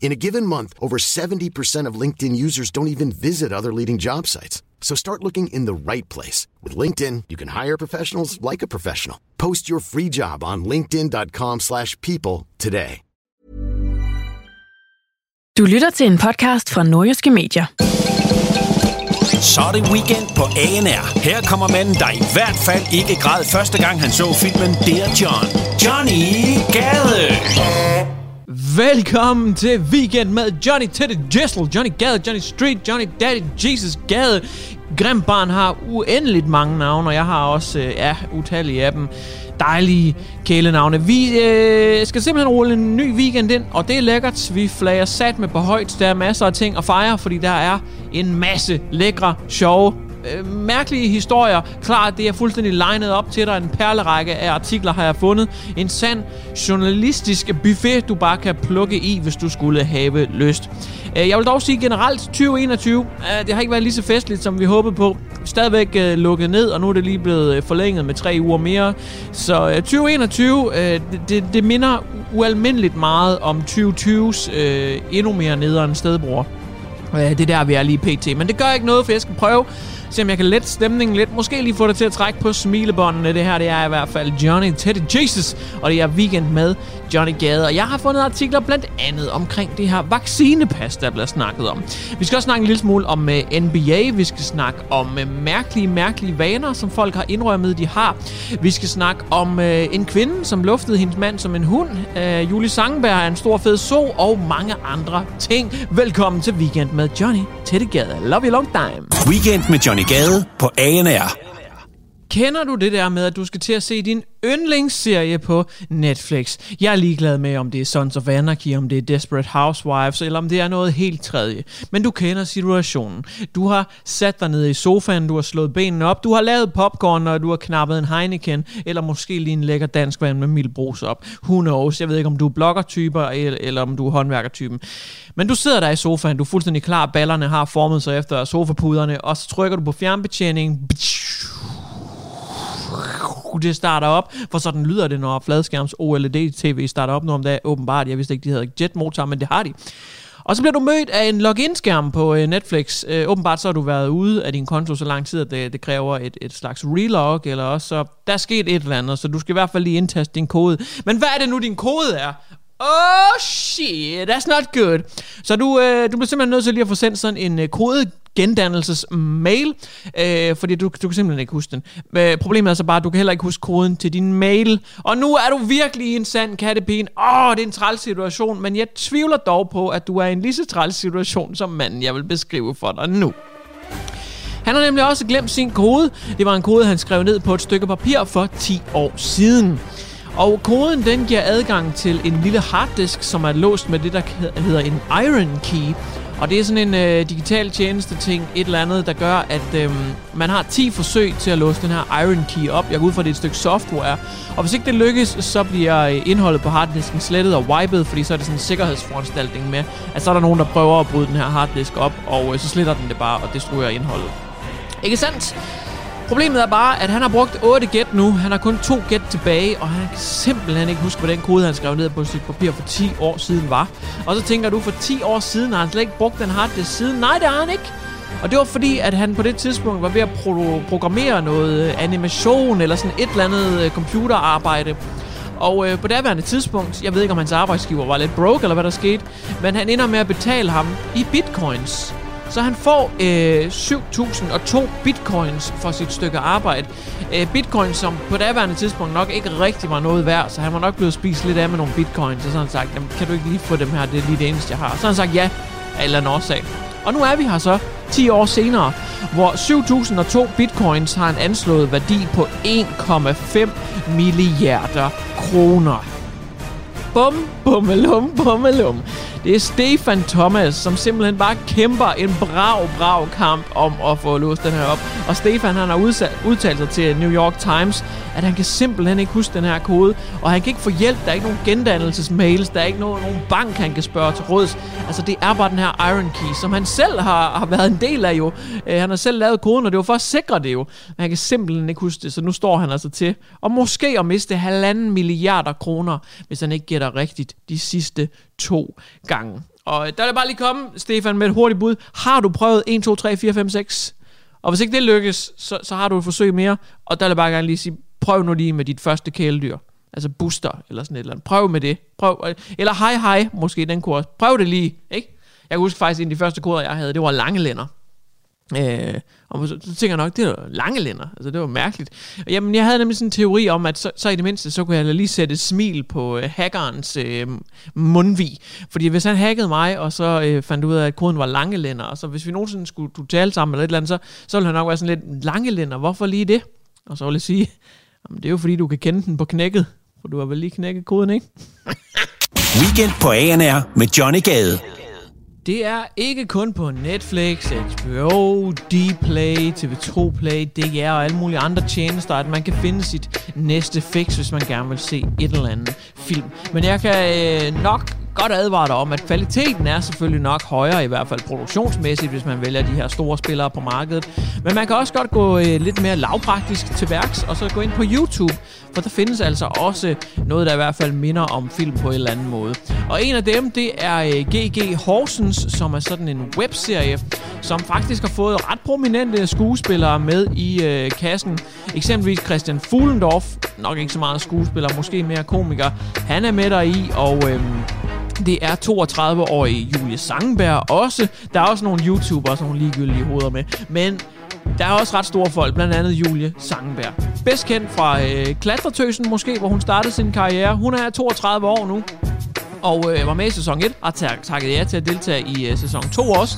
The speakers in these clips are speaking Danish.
In a given month, over 70% of LinkedIn users don't even visit other leading job sites. So start looking in the right place. With LinkedIn, you can hire professionals like a professional. Post your free job on linkedin.com slash people today. Du lytter til en podcast fra Nordjyske Medier. Så er det weekend på ANR. Her kommer manden, der i hvert fald ikke græd første gang, han så filmen Dear John. Johnny Gade. Velkommen til Weekend med Johnny Teddy Jessel, Johnny Gade, Johnny Street, Johnny Daddy, Jesus Gade. Grimbarn har uendeligt mange navne, og jeg har også, øh, ja, utallige af dem. Dejlige kælenavne. Vi øh, skal simpelthen rulle en ny weekend ind, og det er lækkert. Vi flager sat med på højt. Der er masser af ting at fejre, fordi der er en masse lækre, sjove øh, mærkelige historier. Klart, det er fuldstændig legnet op til dig. En perlerække af artikler har jeg fundet. En sand journalistisk buffet, du bare kan plukke i, hvis du skulle have lyst. Øh, jeg vil dog sige generelt, 2021, øh, det har ikke været lige så festligt, som vi håbede på. Stadigvæk øh, lukket ned, og nu er det lige blevet forlænget med tre uger mere. Så 2021, det, det minder ualmindeligt meget om 2020's endnu mere nederen stedbror. Det er der, vi er lige pt. Men det gør ikke noget, for jeg skal prøve Se om jeg kan lette stemningen lidt. Måske lige få det til at trække på smilebåndene. Det her det er i hvert fald Johnny Teddy Jesus. Og det er weekend med Johnny Gade. Og jeg har fundet artikler blandt andet omkring det her vaccinepas, der bliver snakket om. Vi skal også snakke en lille smule om uh, øh, NBA. Vi skal snakke om uh, mærkelige, mærkelige vaner, som folk har indrømmet, de har. Vi skal snakke om uh, en kvinde, som luftede hendes mand som en hund. Uh, Julie Sangenberg er en stor fed so, og mange andre ting. Velkommen til Weekend med Johnny Teddy Gade. Love you long time. Weekend med Johnny Gade på ANR. Kender du det der med, at du skal til at se din yndlingsserie på Netflix? Jeg er ligeglad med, om det er Sons of Anarchy, om det er Desperate Housewives, eller om det er noget helt tredje. Men du kender situationen. Du har sat dig ned i sofaen, du har slået benene op, du har lavet popcorn, og du har knappet en Heineken, eller måske lige en lækker dansk vand med mild brus op. Who knows? Jeg ved ikke, om du er bloggertyper, eller, eller om du er håndværkertypen. Men du sidder der i sofaen, du er fuldstændig klar, ballerne har formet sig efter sofapuderne, og så trykker du på fjernbetjeningen det starter op, for sådan lyder det, når fladskærms OLED-TV starter op nu om dagen. Åbenbart, jeg vidste ikke, de havde jetmotor, men det har de. Og så bliver du mødt af en login-skærm på øh, Netflix. Øh, åbenbart så har du været ude af din konto så lang tid, at det, det kræver et, et slags relog, eller også så der er sket et eller andet, så du skal i hvert fald lige indtaste din kode. Men hvad er det nu, din kode er? Oh shit, that's not good. Så du, øh, du bliver simpelthen nødt til lige at få sendt sådan en øh, kode gendannelses-mail, øh, fordi du, du kan simpelthen ikke huske den. Øh, problemet er så bare, at du kan heller ikke huske koden til din mail. Og nu er du virkelig i en sand kattepin. Åh, det er en træls situation, men jeg tvivler dog på, at du er i en lige så træls situation som manden, jeg vil beskrive for dig nu. Han har nemlig også glemt sin kode. Det var en kode, han skrev ned på et stykke papir for 10 år siden. Og koden den giver adgang til en lille harddisk, som er låst med det, der hedder en Iron Key. Og det er sådan en øh, digital tjeneste ting, et eller andet, der gør, at øh, man har 10 forsøg til at låse den her Iron Key op. Jeg går ud fra, at det er et stykke software. Og hvis ikke det lykkes, så bliver øh, indholdet på harddisken slettet og wiped, fordi så er det sådan en sikkerhedsforanstaltning med, at så er der nogen, der prøver at bryde den her harddisk op, og øh, så sletter den det bare og destruerer indholdet. Ikke sandt? Problemet er bare, at han har brugt 8 gæt nu. Han har kun to gæt tilbage, og han kan simpelthen ikke huske, hvad den kode, han skrev ned på et stykke papir for 10 år siden var. Og så tænker du, for 10 år siden har han slet ikke brugt den harddisk siden. Nej, det har han ikke. Og det var fordi, at han på det tidspunkt var ved at pro- programmere noget animation eller sådan et eller andet øh, computerarbejde. Og øh, på daværende tidspunkt, jeg ved ikke om hans arbejdsgiver var lidt broke eller hvad der skete, men han ender med at betale ham i bitcoins. Så han får øh, 7.002 bitcoins for sit stykke arbejde. Øh, bitcoins, som på daværende tidspunkt nok ikke rigtig var noget værd, så han var nok blevet spist lidt af med nogle bitcoins, og så har han sagt, Jamen, kan du ikke lige få dem her, det er lige det eneste, jeg har. Så har han sagt ja, af en eller anden årsag. Og nu er vi her så, 10 år senere, hvor 7.002 bitcoins har en anslået værdi på 1,5 milliarder kroner. Bum, bummelum, bummelum. Det er Stefan Thomas, som simpelthen bare kæmper en brav, brav kamp om at få låst den her op. Og Stefan han har udtalt sig til New York Times, at han kan simpelthen ikke huske den her kode, og han kan ikke få hjælp. Der er ikke nogen gendannelsesmails, der er ikke nogen, nogen bank, han kan spørge til råds. Altså, det er bare den her Iron Key, som han selv har, har været en del af jo. Øh, han har selv lavet koden, og det var for at sikre det jo. Men han kan simpelthen ikke huske det, så nu står han altså til. Og måske at miste halvanden milliarder kroner, hvis han ikke gætter rigtigt de sidste to gange. Og der vil jeg bare lige komme, Stefan, med et hurtigt bud. Har du prøvet 1, 2, 3, 4, 5, 6? Og hvis ikke det lykkes, så, så har du et forsøg mere. Og der vil jeg bare gerne lige sige, prøv nu lige med dit første kæledyr. Altså booster, eller sådan et eller andet. Prøv med det. Prøv, eller hej hej, måske den kurs. Prøv det lige, ikke? Jeg kan huske faktisk, en af de første koder, jeg havde, det var lange lænder. Øh, og så, så tænker jeg nok, det var lange lænder. Altså, det var mærkeligt. Jamen, jeg havde nemlig sådan en teori om, at så, så i det mindste, så kunne jeg lige sætte et smil på øh, hackerens øh, mundvig. Fordi hvis han hackede mig, og så øh, fandt ud af, at koden var lange lænder, og så hvis vi nogensinde skulle du tale sammen eller et eller andet, så, så ville han nok være sådan lidt lange lænder. Hvorfor lige det? Og så ville jeg sige, jamen, det er jo fordi, du kan kende den på knækket. For du har vel lige knækket koden, ikke? Weekend på ANR med Johnny Gade. Det er ikke kun på Netflix, HBO, Dplay, TV2 Play, DR og alle mulige andre tjenester, at man kan finde sit næste fix, hvis man gerne vil se et eller andet film. Men jeg kan øh, nok godt advare dig om, at kvaliteten er selvfølgelig nok højere, i hvert fald produktionsmæssigt, hvis man vælger de her store spillere på markedet. Men man kan også godt gå øh, lidt mere lavpraktisk til værks, og så gå ind på YouTube, for der findes altså også noget, der i hvert fald minder om film på en eller anden måde. Og en af dem, det er øh, GG Horsens, som er sådan en webserie, som faktisk har fået ret prominente skuespillere med i øh, kassen. Eksempelvis Christian Fuglendorf, nok ikke så meget skuespiller, måske mere komiker. Han er med der i, og... Øh, det er 32-årige Julie Sangenberg også. Der er også nogle YouTubere, som nogle ligegyldige hoveder med. Men der er også ret store folk, blandt andet Julie Sangenberg. Bedst kendt fra øh, Klatretøsen måske, hvor hun startede sin karriere. Hun er 32 år nu, og øh, var med i sæson 1, og tak, takket ja til at deltage i øh, sæson 2 også.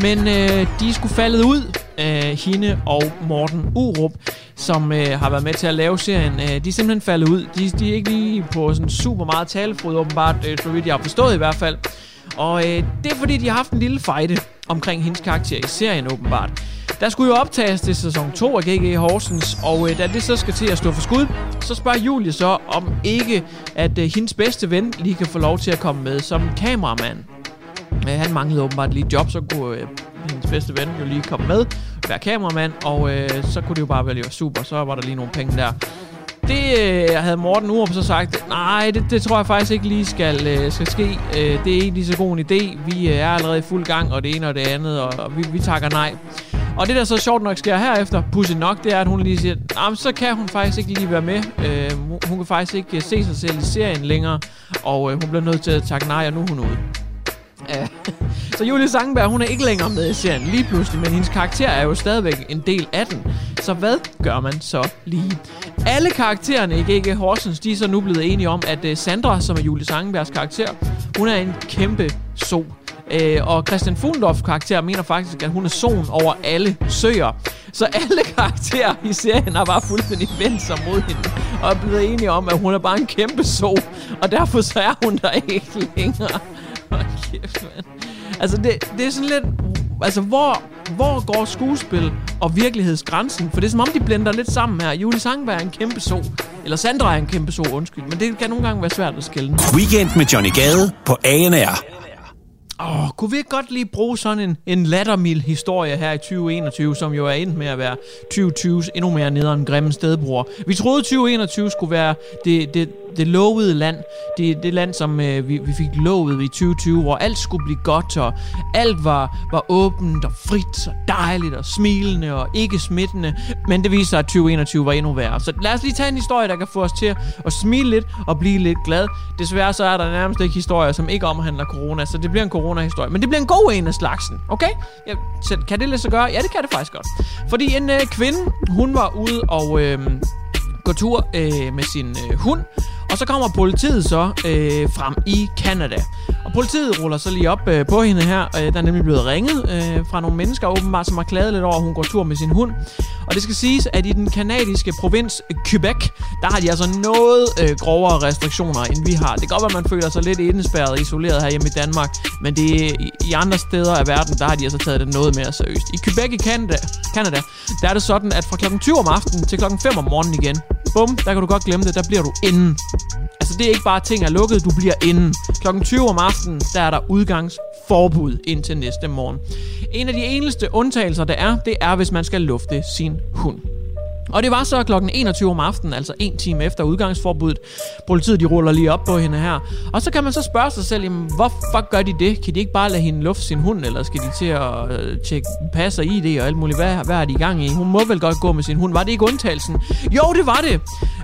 Men øh, de skulle faldet ud, øh, hende og Morten Urup, som øh, har været med til at lave serien. Øh, de er simpelthen faldet ud. De, de er ikke lige på sådan super meget talefrod, åbenbart, øh, så vidt jeg har forstået i hvert fald. Og øh, det er fordi, de har haft en lille fejde omkring hendes karakter i serien åbenbart. Der skulle jo optages til sæson 2 af GG Horsens, og øh, da det så skal til at stå for skud, så spørger Julie så, om ikke, at øh, hendes bedste ven lige kan få lov til at komme med som kameramand. Øh, han manglede åbenbart lige job, så kunne øh, hendes bedste ven jo lige komme med, være kameramand, og øh, så kunne det jo bare være super, så var der lige nogle penge der. Det øh, havde Morten Urup så sagt, nej, det, det tror jeg faktisk ikke lige skal, øh, skal ske. Øh, det er ikke lige så god en idé. Vi øh, er allerede i fuld gang, og det ene og det andet, og, og vi, vi takker nej. Og det der så sjovt nok sker herefter, pudsigt nok, det er, at hun lige siger, nah, så kan hun faktisk ikke lige være med. Øh, hun kan faktisk ikke øh, se sig selv i serien længere, og øh, hun bliver nødt til at takke nej, og nu er hun ude. Så Julie Sangenberg, hun er ikke længere med i serien lige pludselig, men hendes karakter er jo stadigvæk en del af den. Så hvad gør man så lige? Alle karaktererne i GG Horsens, de er så nu blevet enige om, at øh, Sandra, som er Julie Sangenbergs karakter, hun er en kæmpe so. Uh, øh, og Christian Fuglendorf karakter mener faktisk, at hun er son over alle søer. Så alle karakterer i serien har bare fuldstændig vendt sig mod hende, og er blevet enige om, at hun er bare en kæmpe so, og derfor så er hun der ikke længere. Hold kæft. Altså, det, det er sådan lidt... Altså, hvor, hvor går skuespil og virkelighedsgrænsen? For det er som om, de blender lidt sammen her. Julie Sangberg er en kæmpe so. Eller Sandra er en kæmpe so, undskyld. Men det kan nogle gange være svært at skille. Weekend med Johnny Gade på ANR. Åh, kunne vi ikke godt lige bruge sådan en, en lattermild historie her i 2021, som jo er endt med at være 2020's endnu mere nederen grimme stedbror. Vi troede 2021 skulle være det, det, det lovede land. Det det land, som øh, vi, vi fik lovet i 2020, hvor alt skulle blive godt, og alt var, var åbent og frit og dejligt og smilende og ikke smittende. Men det viser sig, at 2021 var endnu værre. Så lad os lige tage en historie, der kan få os til at smile lidt og blive lidt glad. Desværre så er der nærmest ikke historier, som ikke omhandler corona, så det bliver en corona-historie. Men det bliver en god en af slagsen, okay? Ja, så kan det lade sig gøre? Ja, det kan det faktisk godt. Fordi en øh, kvinde, hun var ude og... Øh, gå tur øh, med sin øh, hund, og så kommer politiet så øh, frem i Canada. Og politiet ruller så lige op øh, på hende her. Øh, der er nemlig blevet ringet øh, fra nogle mennesker åbenbart, som har klaget lidt over, at hun går tur med sin hund. Og det skal siges, at i den kanadiske provins Quebec, der har de altså noget øh, grovere restriktioner, end vi har. Det kan godt være, at man føler sig lidt indespærret og isoleret her hjemme i Danmark, men det i, i andre steder af verden, der har de altså taget det noget mere seriøst. I Quebec i Canada, Canada der er det sådan, at fra klokken 20 om aftenen til klokken 5 om morgenen igen, bum, der kan du godt glemme det, der bliver du inden. Altså, det er ikke bare, at ting er lukket, du bliver inden. Klokken 20 om aftenen, der er der udgangsforbud indtil næste morgen. En af de eneste undtagelser, der er, det er, hvis man skal lufte sin hund. Og det var så klokken 21 om aftenen, altså en time efter udgangsforbuddet. Politiet de ruller lige op på hende her. Og så kan man så spørge sig selv, jamen, hvorfor gør de det? Kan de ikke bare lade hende lufte sin hund, eller skal de til at øh, tjekke passer og ID og alt muligt? Hvad, hvad er de i gang i? Hun må vel godt gå med sin hund. Var det ikke undtagelsen? Jo, det var det!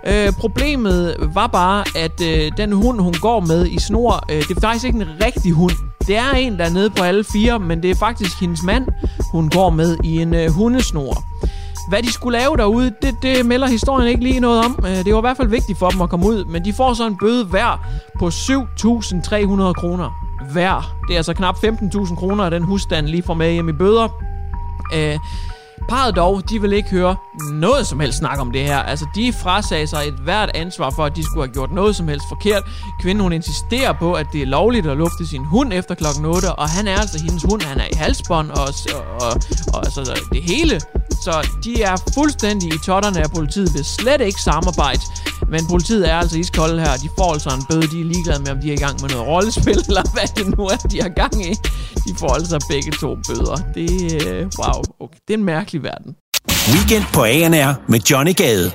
Øh, problemet var bare, at øh, den hund, hun går med i snor, øh, det er faktisk ikke en rigtig hund. Det er en, der er nede på alle fire, men det er faktisk hendes mand, hun går med i en øh, hundesnor. Hvad de skulle lave derude, det, det melder historien ikke lige noget om. Øh, det var i hvert fald vigtigt for dem at komme ud, men de får så en bøde hver på 7.300 kroner. Hver. Det er altså knap 15.000 kroner, den husstand lige får med hjem i bøder. Øh, Parret dog, de vil ikke høre noget som helst snak om det her. Altså, de frasagde sig et hvert ansvar for, at de skulle have gjort noget som helst forkert. Kvinden, hun insisterer på, at det er lovligt at lufte sin hund efter klokken 8, og han er altså hendes hund, han er i halsbånd og, og, og, og altså det hele. Så de er fuldstændig i totterne af politiet, vil slet ikke samarbejde. Men politiet er altså iskolde her, de får altså en bøde, de er ligeglade med, om de er i gang med noget rollespil, eller hvad det nu er, de har gang i. De får altså begge to bøder. Det, øh, wow, okay. det er en mærkelig verden. Weekend på ANR med Johnny Gade.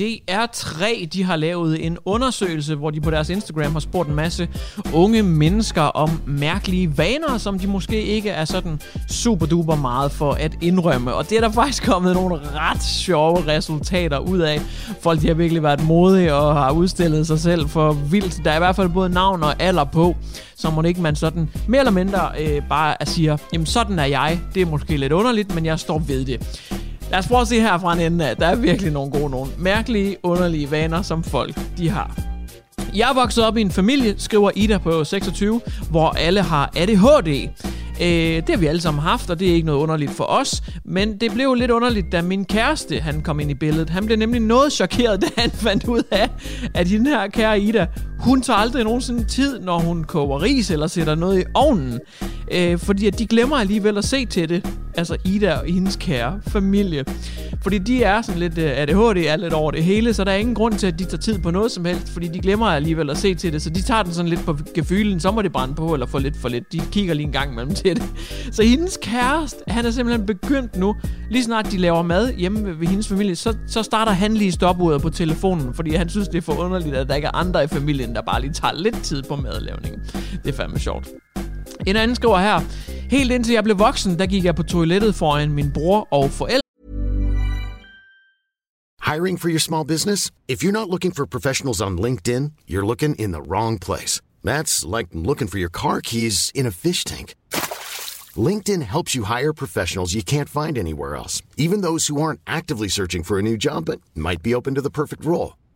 DR3 de har lavet en undersøgelse, hvor de på deres Instagram har spurgt en masse unge mennesker om mærkelige vaner, som de måske ikke er sådan super duper meget for at indrømme. Og det er der faktisk kommet nogle ret sjove resultater ud af. Folk de har virkelig været modige og har udstillet sig selv for vildt. Der er i hvert fald både navn og alder på, så må det ikke man sådan mere eller mindre øh, bare siger, jamen sådan er jeg. Det er måske lidt underligt, men jeg står ved det. Lad os prøve at se her fra en ende af. Der er virkelig nogle gode nogle. Mærkelige, underlige vaner, som folk de har. Jeg er vokset op i en familie, skriver Ida på 26, hvor alle har ADHD. Øh, det har vi alle sammen haft, og det er ikke noget underligt for os. Men det blev lidt underligt, da min kæreste han kom ind i billedet. Han blev nemlig noget chokeret, da han fandt ud af, at hende her kære Ida, hun tager aldrig nogensinde tid, når hun koger ris eller sætter noget i ovnen. Øh, fordi at de glemmer alligevel at se til det. Altså Ida og hendes kære familie. Fordi de er sådan lidt, øh, ADHD er lidt over det hele, så der er ingen grund til, at de tager tid på noget som helst, fordi de glemmer alligevel at se til det, så de tager den sådan lidt på gefylen, så må det brænde på, eller få lidt for lidt. De kigger lige en gang imellem til det. Så hendes kæreste, han er simpelthen begyndt nu, lige snart de laver mad hjemme ved, ved hendes familie, så, så starter han lige stopuret på telefonen, fordi han synes, det er for underligt, at der ikke er andre i familien, der bare lige tager lidt tid på madlavningen. Det er fandme sjovt. En anden skriver her, helt indtil jeg blev voksen, der gik jeg på toilettet foran min bror og forældre. Hiring for your small business? If you're not looking for professionals on LinkedIn, you're looking in the wrong place. That's like looking for your car keys in a fish tank. LinkedIn helps you hire professionals you can't find anywhere else, even those who aren't actively searching for a new job but might be open to the perfect role.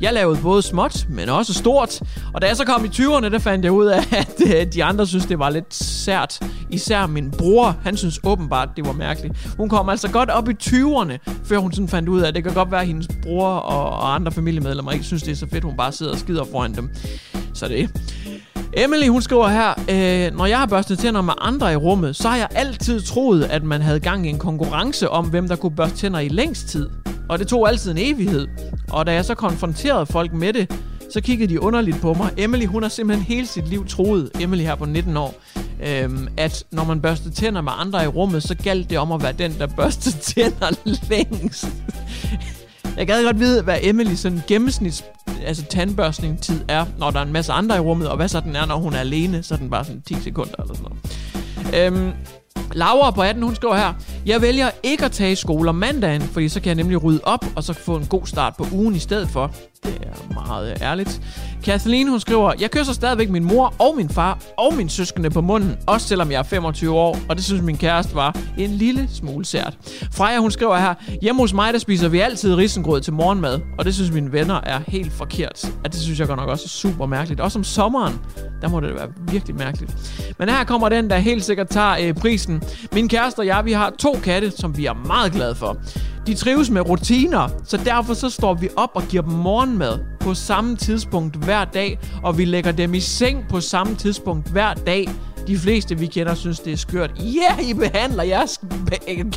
Jeg lavede både småt, men også stort. Og da jeg så kom i 20'erne, der fandt jeg ud af, at øh, de andre synes, det var lidt sært. Især min bror, han synes åbenbart, det var mærkeligt. Hun kom altså godt op i 20'erne, før hun sådan fandt ud af, at det kan godt være, at hendes bror og, og andre familiemedlemmer ikke synes, det er så fedt, hun bare sidder og skider foran dem. Så det Emily, hun skriver her, øh, når jeg har børstet tænder med andre i rummet, så har jeg altid troet, at man havde gang i en konkurrence om, hvem der kunne børste tænder i længst tid. Og det tog altid en evighed. Og da jeg så konfronterede folk med det, så kiggede de underligt på mig. Emily, hun har simpelthen hele sit liv troet, Emily her på 19 år, øhm, at når man børster tænder med andre i rummet, så galt det om at være den, der børste tænder længst. Jeg gad godt vide, hvad Emily sådan gennemsnits altså tandbørstning tid er, når der er en masse andre i rummet, og hvad så den er, når hun er alene, så er den bare sådan 10 sekunder eller sådan noget. Øhm, Laura på 18, hun skriver her, jeg vælger ikke at tage i skole om mandagen, fordi så kan jeg nemlig rydde op, og så få en god start på ugen i stedet for. Det er meget ærligt. Kathleen, hun skriver, jeg kysser stadigvæk min mor og min far og min søskende på munden, også selvom jeg er 25 år, og det synes min kæreste var en lille smule sært. Freja, hun skriver her, hjemme hos mig, der spiser vi altid risengrød til morgenmad, og det synes mine venner er helt forkert. Og det synes jeg godt nok også er super mærkeligt. Også om sommeren, der må det være virkelig mærkeligt. Men her kommer den, der helt sikkert tager øh, prisen. Min kæreste og jeg, vi har to katte, som vi er meget glade for. De trives med rutiner, så derfor så står vi op og giver dem morgenmad på samme tidspunkt hver dag, og vi lægger dem i seng på samme tidspunkt hver dag. De fleste, vi kender, synes, det er skørt. Ja, yeah, I behandler jeres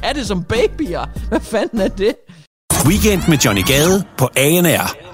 katte som babyer. Hvad fanden er det? Weekend med Johnny Gade på ANR.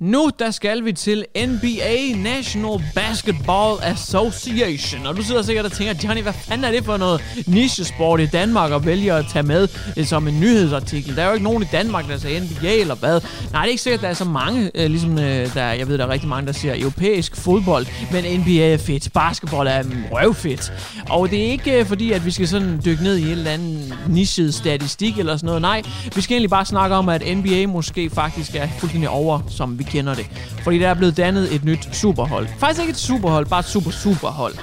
Nu der skal vi til NBA National Basketball Association. Og du sidder sikkert og tænker, Johnny, hvad fanden er det for noget nichesport i Danmark og vælger at tage med øh, som en nyhedsartikel? Der er jo ikke nogen i Danmark, der siger NBA eller hvad. Nej, det er ikke sikkert, at der er så mange, øh, ligesom øh, der, jeg ved, der er rigtig mange, der siger europæisk fodbold, men NBA er fedt, basketball er røvfedt. Og det er ikke øh, fordi, at vi skal sådan dykke ned i en eller anden nichet statistik eller sådan noget. Nej, vi skal egentlig bare snakke om, at NBA måske faktisk er fuldstændig over, som vi kender det. Fordi der er blevet dannet et nyt superhold. Faktisk ikke et superhold, bare et super superhold.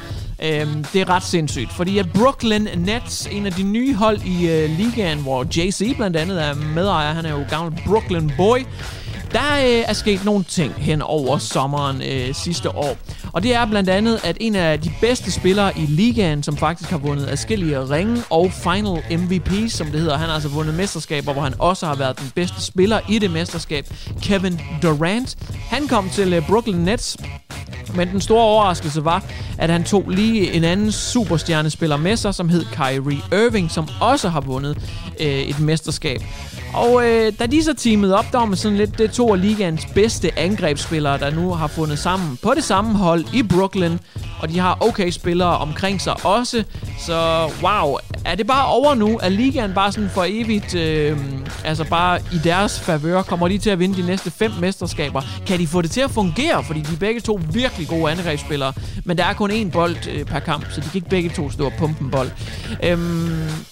Øhm, det er ret sindssygt, fordi at Brooklyn Nets, en af de nye hold i øh, ligaen, hvor JC blandt andet er medejer, han er jo gammel Brooklyn boy, der øh, er sket nogle ting hen over sommeren øh, sidste år. Og det er blandt andet, at en af de bedste spillere i ligaen, som faktisk har vundet adskillige ringe og Final MVP, som det hedder, han har altså vundet mesterskaber, hvor han også har været den bedste spiller i det mesterskab, Kevin Durant. Han kom til øh, Brooklyn Nets, men den store overraskelse var, at han tog lige en anden superstjernespiller med sig, som hed Kyrie Irving, som også har vundet øh, et mesterskab. Og øh, da de så teamede op, der var med sådan lidt, det to af ligaens bedste angrebsspillere, der nu har fundet sammen på det samme hold i Brooklyn. Og de har okay spillere omkring sig også. Så wow, er det bare over nu? Er ligaen bare sådan for evigt, øh, altså bare i deres favør? Kommer de til at vinde de næste fem mesterskaber? Kan de få det til at fungere? Fordi de er begge to virkelig gode angrebsspillere. Men der er kun én bold øh, per kamp, så de kan ikke begge to stå og pumpe en bold. Øh,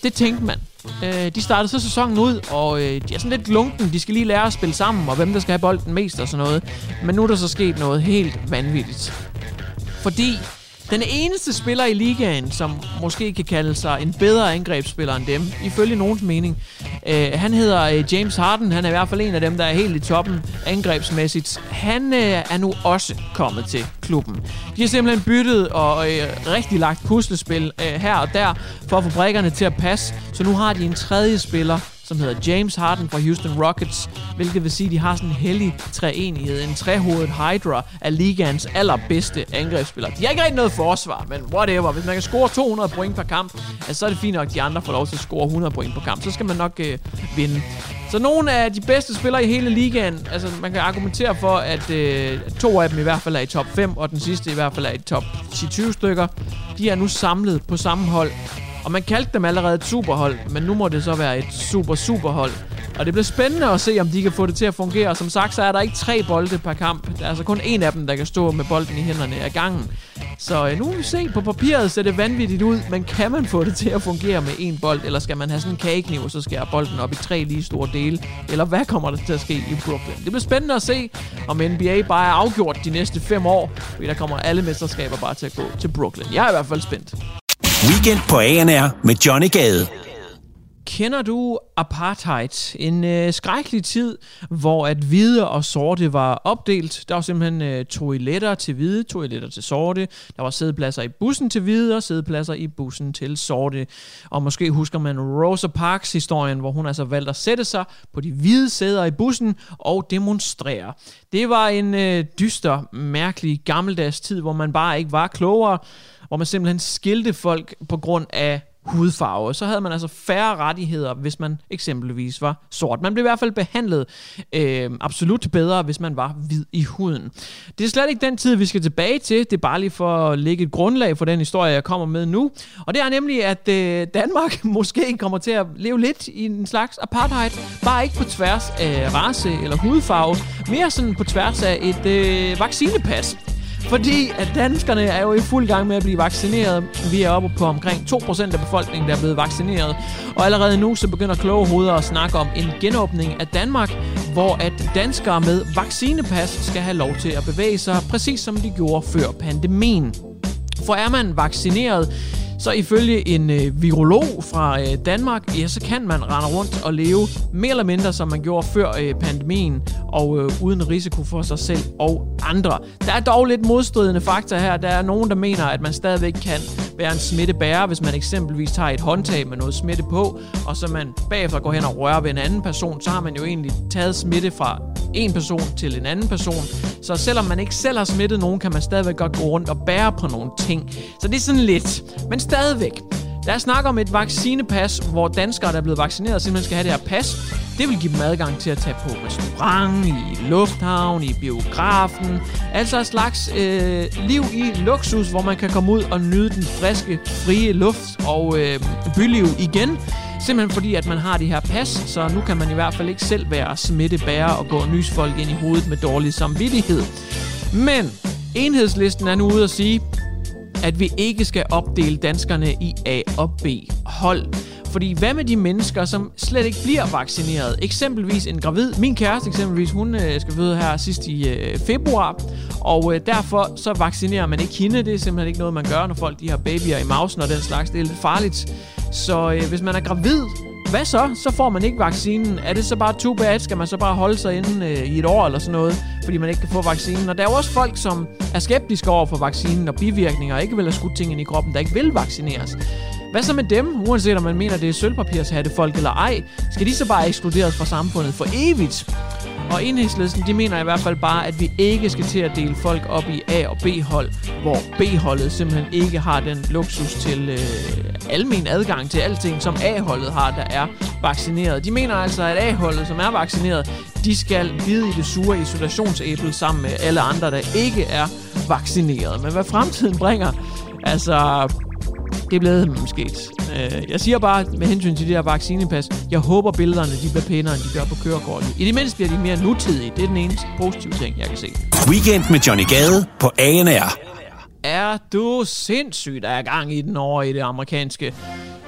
det tænkte man. Øh, de startede så sæsonen ud, og øh, de er sådan lidt lunken. De skal lige lære at spille sammen, og hvem der skal have bolden mest og sådan noget. Men nu er der så sket noget helt vanvittigt. Fordi den eneste spiller i ligaen, som måske kan kalde sig en bedre angrebsspiller end dem, ifølge nogens mening, øh, han hedder øh, James Harden. Han er i hvert fald en af dem, der er helt i toppen angrebsmæssigt. Han øh, er nu også kommet til klubben. De har simpelthen byttet og øh, rigtig lagt puslespil øh, her og der for at få brækkerne til at passe. Så nu har de en tredje spiller, som hedder James Harden fra Houston Rockets, hvilket vil sige, at de har sådan en hellig treenighed, en trehovedet Hydra af ligaens allerbedste angrebsspillere. De har ikke rigtig noget forsvar, men whatever. Hvis man kan score 200 point per kamp, altså, så er det fint nok, at de andre får lov til at score 100 point per kamp. Så skal man nok øh, vinde. Så nogle af de bedste spillere i hele ligaen, altså man kan argumentere for, at øh, to af dem i hvert fald er i top 5, og den sidste i hvert fald er i top 10-20 stykker. De er nu samlet på samme hold, og man kaldte dem allerede et superhold, men nu må det så være et super-superhold. Og det bliver spændende at se, om de kan få det til at fungere. Som sagt, så er der ikke tre bolde per kamp. Der er altså kun en af dem, der kan stå med bolden i hænderne af gangen. Så øh, nu vil vi se. På papiret ser det vanvittigt ud, men kan man få det til at fungere med en bold? Eller skal man have sådan en kagekniv, og så skære bolden op i tre lige store dele? Eller hvad kommer der til at ske i Brooklyn? Det bliver spændende at se, om NBA bare er afgjort de næste fem år. Fordi der kommer alle mesterskaber bare til at gå til Brooklyn. Jeg er i hvert fald spændt. Weekend på ANR med Johnny Gade. Kender du apartheid? En øh, skrækkelig tid, hvor at hvide og sorte var opdelt. Der var simpelthen øh, toiletter til hvide, toiletter til sorte. Der var sædepladser i bussen til hvide og sædepladser i bussen til sorte. Og måske husker man Rosa Parks historien, hvor hun altså valgte at sætte sig på de hvide sæder i bussen og demonstrere. Det var en øh, dyster, mærkelig, gammeldags tid, hvor man bare ikke var klogere hvor man simpelthen skilte folk på grund af hudfarve. Så havde man altså færre rettigheder, hvis man eksempelvis var sort. Man blev i hvert fald behandlet øh, absolut bedre, hvis man var hvid i huden. Det er slet ikke den tid, vi skal tilbage til. Det er bare lige for at lægge et grundlag for den historie, jeg kommer med nu. Og det er nemlig, at øh, Danmark måske kommer til at leve lidt i en slags apartheid. Bare ikke på tværs af race eller hudfarve. Mere sådan på tværs af et øh, vaccinepas. Fordi at danskerne er jo i fuld gang med at blive vaccineret. Vi er oppe på omkring 2% af befolkningen, der er blevet vaccineret. Og allerede nu så begynder kloge hoveder at snakke om en genåbning af Danmark, hvor at danskere med vaccinepas skal have lov til at bevæge sig, præcis som de gjorde før pandemien. For er man vaccineret, så ifølge en øh, virolog fra øh, Danmark, ja, så kan man rende rundt og leve mere eller mindre, som man gjorde før øh, pandemien, og øh, uden risiko for sig selv og andre. Der er dog lidt modstridende fakta her. Der er nogen, der mener, at man stadigvæk kan være en smittebærer, hvis man eksempelvis tager et håndtag med noget smitte på, og så man bagefter går hen og rører ved en anden person, så har man jo egentlig taget smitte fra en person til en anden person. Så selvom man ikke selv har smittet nogen, kan man stadigvæk godt gå rundt og bære på nogle ting. Så det er sådan lidt. Men stadigvæk. Lad os snakke om et vaccinepas, hvor danskere, der er blevet vaccineret, simpelthen skal have det her pas. Det vil give dem adgang til at tage på restaurant, i lufthavn, i biografen. Altså et slags øh, liv i luksus, hvor man kan komme ud og nyde den friske, frie luft og øh, byliv igen. Simpelthen fordi, at man har det her pas, så nu kan man i hvert fald ikke selv være smittebærer og gå og folk ind i hovedet med dårlig samvittighed. Men enhedslisten er nu ude at sige, at vi ikke skal opdele danskerne i A og B-hold. Fordi hvad med de mennesker, som slet ikke bliver vaccineret? Eksempelvis en gravid. Min kæreste eksempelvis, hun øh, skal føde her sidst i øh, februar. Og øh, derfor så vaccinerer man ikke hende. Det er simpelthen ikke noget, man gør, når folk de har babyer i mausen og den slags. Det er lidt farligt. Så øh, hvis man er gravid, hvad så? Så får man ikke vaccinen. Er det så bare too bad? Skal man så bare holde sig inde øh, i et år eller sådan noget, fordi man ikke kan få vaccinen? Og der er jo også folk, som er skeptiske over for vaccinen og bivirkninger, og ikke vil have skudt ting ind i kroppen, der ikke vil vaccineres. Hvad så med dem, uanset om man mener, det er sølvpapirshatte folk eller ej? Skal de så bare ekskluderes fra samfundet for evigt? Og enhedslisten, de mener i hvert fald bare, at vi ikke skal til at dele folk op i A- og B-hold, hvor B-holdet simpelthen ikke har den luksus til øh, almen adgang til alting, som A-holdet har, der er vaccineret. De mener altså, at A-holdet, som er vaccineret, de skal bide i det sure isolationsæble sammen med alle andre, der ikke er vaccineret. Men hvad fremtiden bringer, altså det er blevet måske. Øh, jeg siger bare med hensyn til det her vaccinepas, jeg håber billederne de bliver pænere, end de gør på kørekortet. I det mindste bliver de mere nutidige. Det er den eneste positive ting, jeg kan se. Weekend med Johnny Gade på ANR. Er du sindssygt, der er gang i den over i det amerikanske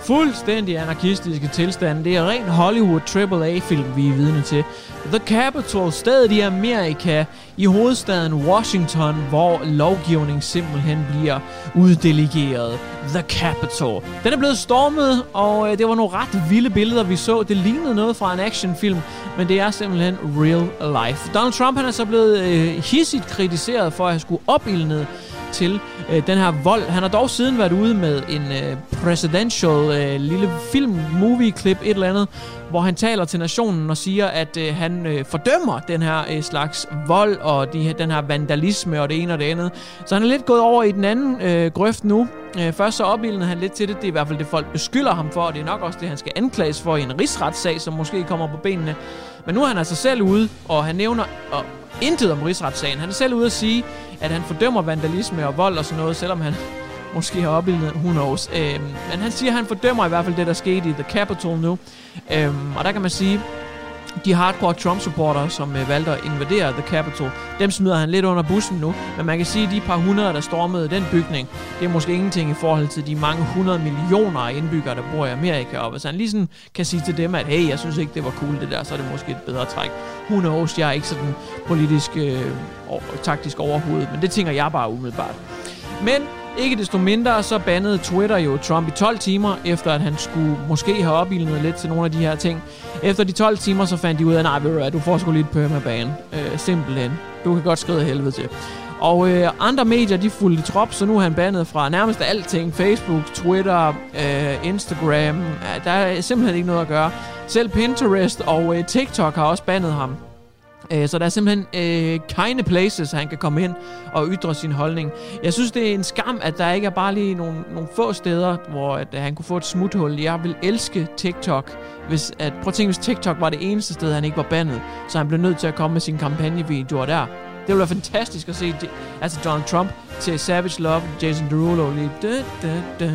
fuldstændig anarkistiske tilstand. Det er ren Hollywood AAA-film, vi er vidne til. The Capitol, stedet i Amerika, i hovedstaden Washington, hvor lovgivning simpelthen bliver uddelegeret. The Capitol. Den er blevet stormet, og øh, det var nogle ret vilde billeder, vi så. Det lignede noget fra en actionfilm, men det er simpelthen real life. Donald Trump han er så blevet øh, hissigt kritiseret for at have skulle opildnet til øh, den her vold. Han har dog siden været ude med en øh, presidential øh, lille film-movie-klip, et eller andet, hvor han taler til nationen og siger, at øh, han øh, fordømmer den her øh, slags vold og de, den her vandalisme og det ene og det andet. Så han er lidt gået over i den anden øh, grøft nu. Øh, først så opildnede han lidt til det. Det er i hvert fald det, folk beskylder ham for, og det er nok også det, han skal anklages for i en rigsretssag, som måske kommer på benene. Men nu er han altså selv ude, og han nævner og intet om rigsretssagen. Han er selv ude at sige, at han fordømmer vandalisme og vold og sådan noget, selvom han måske har opbildet, who knows. Øhm, men han siger, at han fordømmer i hvert fald det, der skete i The Capitol nu. Øhm, og der kan man sige, de hardcore Trump-supporter, som øh, valgte at invadere The Capitol, dem smider han lidt under bussen nu. Men man kan sige, at de par hundrede, der stormede den bygning, det er måske ingenting i forhold til de mange hundrede millioner af indbyggere, der bor i Amerika. Og hvis han lige sådan kan sige til dem, at hey, jeg synes ikke, det var cool det der, så er det måske et bedre træk. Who knows, jeg er ikke sådan politisk øh, og taktisk overhovedet, men det tænker jeg bare umiddelbart. Men ikke desto mindre så bandede Twitter jo Trump i 12 timer, efter at han skulle måske have opildnet lidt til nogle af de her ting. Efter de 12 timer, så fandt de ud af, nej, ved du du får sgu lidt permaban. Øh, simpelthen. Du kan godt skride helvede til. Og øh, andre medier, de fulgte trop, så nu er han bandet fra nærmest alting. Facebook, Twitter, øh, Instagram. Ja, der er simpelthen ikke noget at gøre. Selv Pinterest og øh, TikTok har også bandet ham. Øh, Så der er simpelthen øh, keine places, han kan komme ind og ytre sin holdning. Jeg synes, det er en skam, at der ikke er bare lige nogle, nogle få steder, hvor at, at han kunne få et smuthul. Jeg vil elske TikTok. Hvis, at, prøv at tænke, hvis TikTok var det eneste sted, han ikke var bandet, så han blev nødt til at komme med sine kampagnevideoer der. Det ville være fantastisk at se altså Donald Trump til Savage Love, Jason Derulo lige. Da, da, da,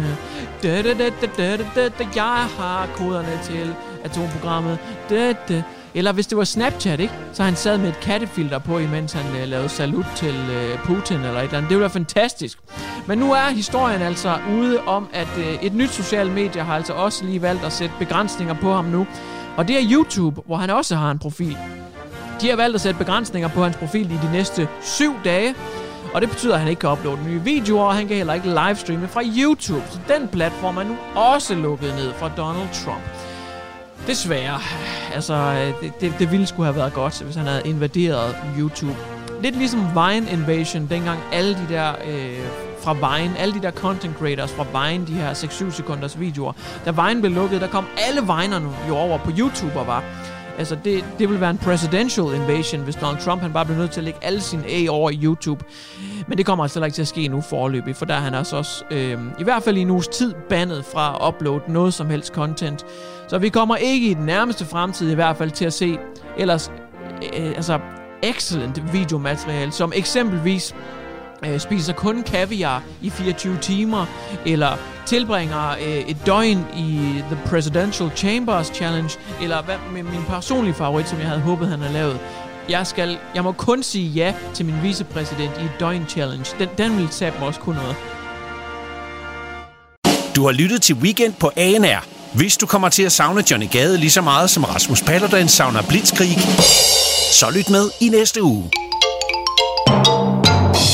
da, da, da, da, da, da, da, jeg har koderne til atomprogrammet. Da, da. Eller hvis det var Snapchat, ikke? Så han sad med et kattefilter på, imens han øh, lavede salut til øh, Putin eller et eller andet. Det ville være fantastisk. Men nu er historien altså ude om, at øh, et nyt socialt medie har altså også lige valgt at sætte begrænsninger på ham nu. Og det er YouTube, hvor han også har en profil. De har valgt at sætte begrænsninger på hans profil i de næste syv dage. Og det betyder, at han ikke kan uploade nye videoer, og han kan heller ikke livestreame fra YouTube. Så den platform er nu også lukket ned fra Donald Trump. Desværre. Altså, det, det, det ville skulle have været godt, hvis han havde invaderet YouTube. Lidt ligesom Vine Invasion, dengang alle de der øh, fra Vine, alle de der content creators fra Vine, de her 6-7 sekunders videoer. Da Vine blev lukket, der kom alle Vinerne jo over på YouTube og var. Altså, det, det vil være en presidential invasion, hvis Donald Trump han bare bliver nødt til at lægge alle sine A over i YouTube. Men det kommer altså heller ikke til at ske nu forløbig, for der er han altså også, øh, i hvert fald i en uges tid, bandet fra at uploade noget som helst content. Så vi kommer ikke i den nærmeste fremtid i hvert fald til at se ellers øh, altså excellent videomateriale, som eksempelvis øh, spiser kun kaviar i 24 timer, eller tilbringer øh, et døgn i The Presidential Chambers Challenge, eller hvad med min personlige favorit, som jeg havde håbet, han havde lavet. Jeg, skal, jeg må kun sige ja til min vicepræsident i et døgn challenge. Den, den vil tage mig også kun noget. Du har lyttet til Weekend på ANR. Hvis du kommer til at savne Johnny Gade lige så meget som Rasmus Paludan savner Blitzkrig, så lyt med i næste uge.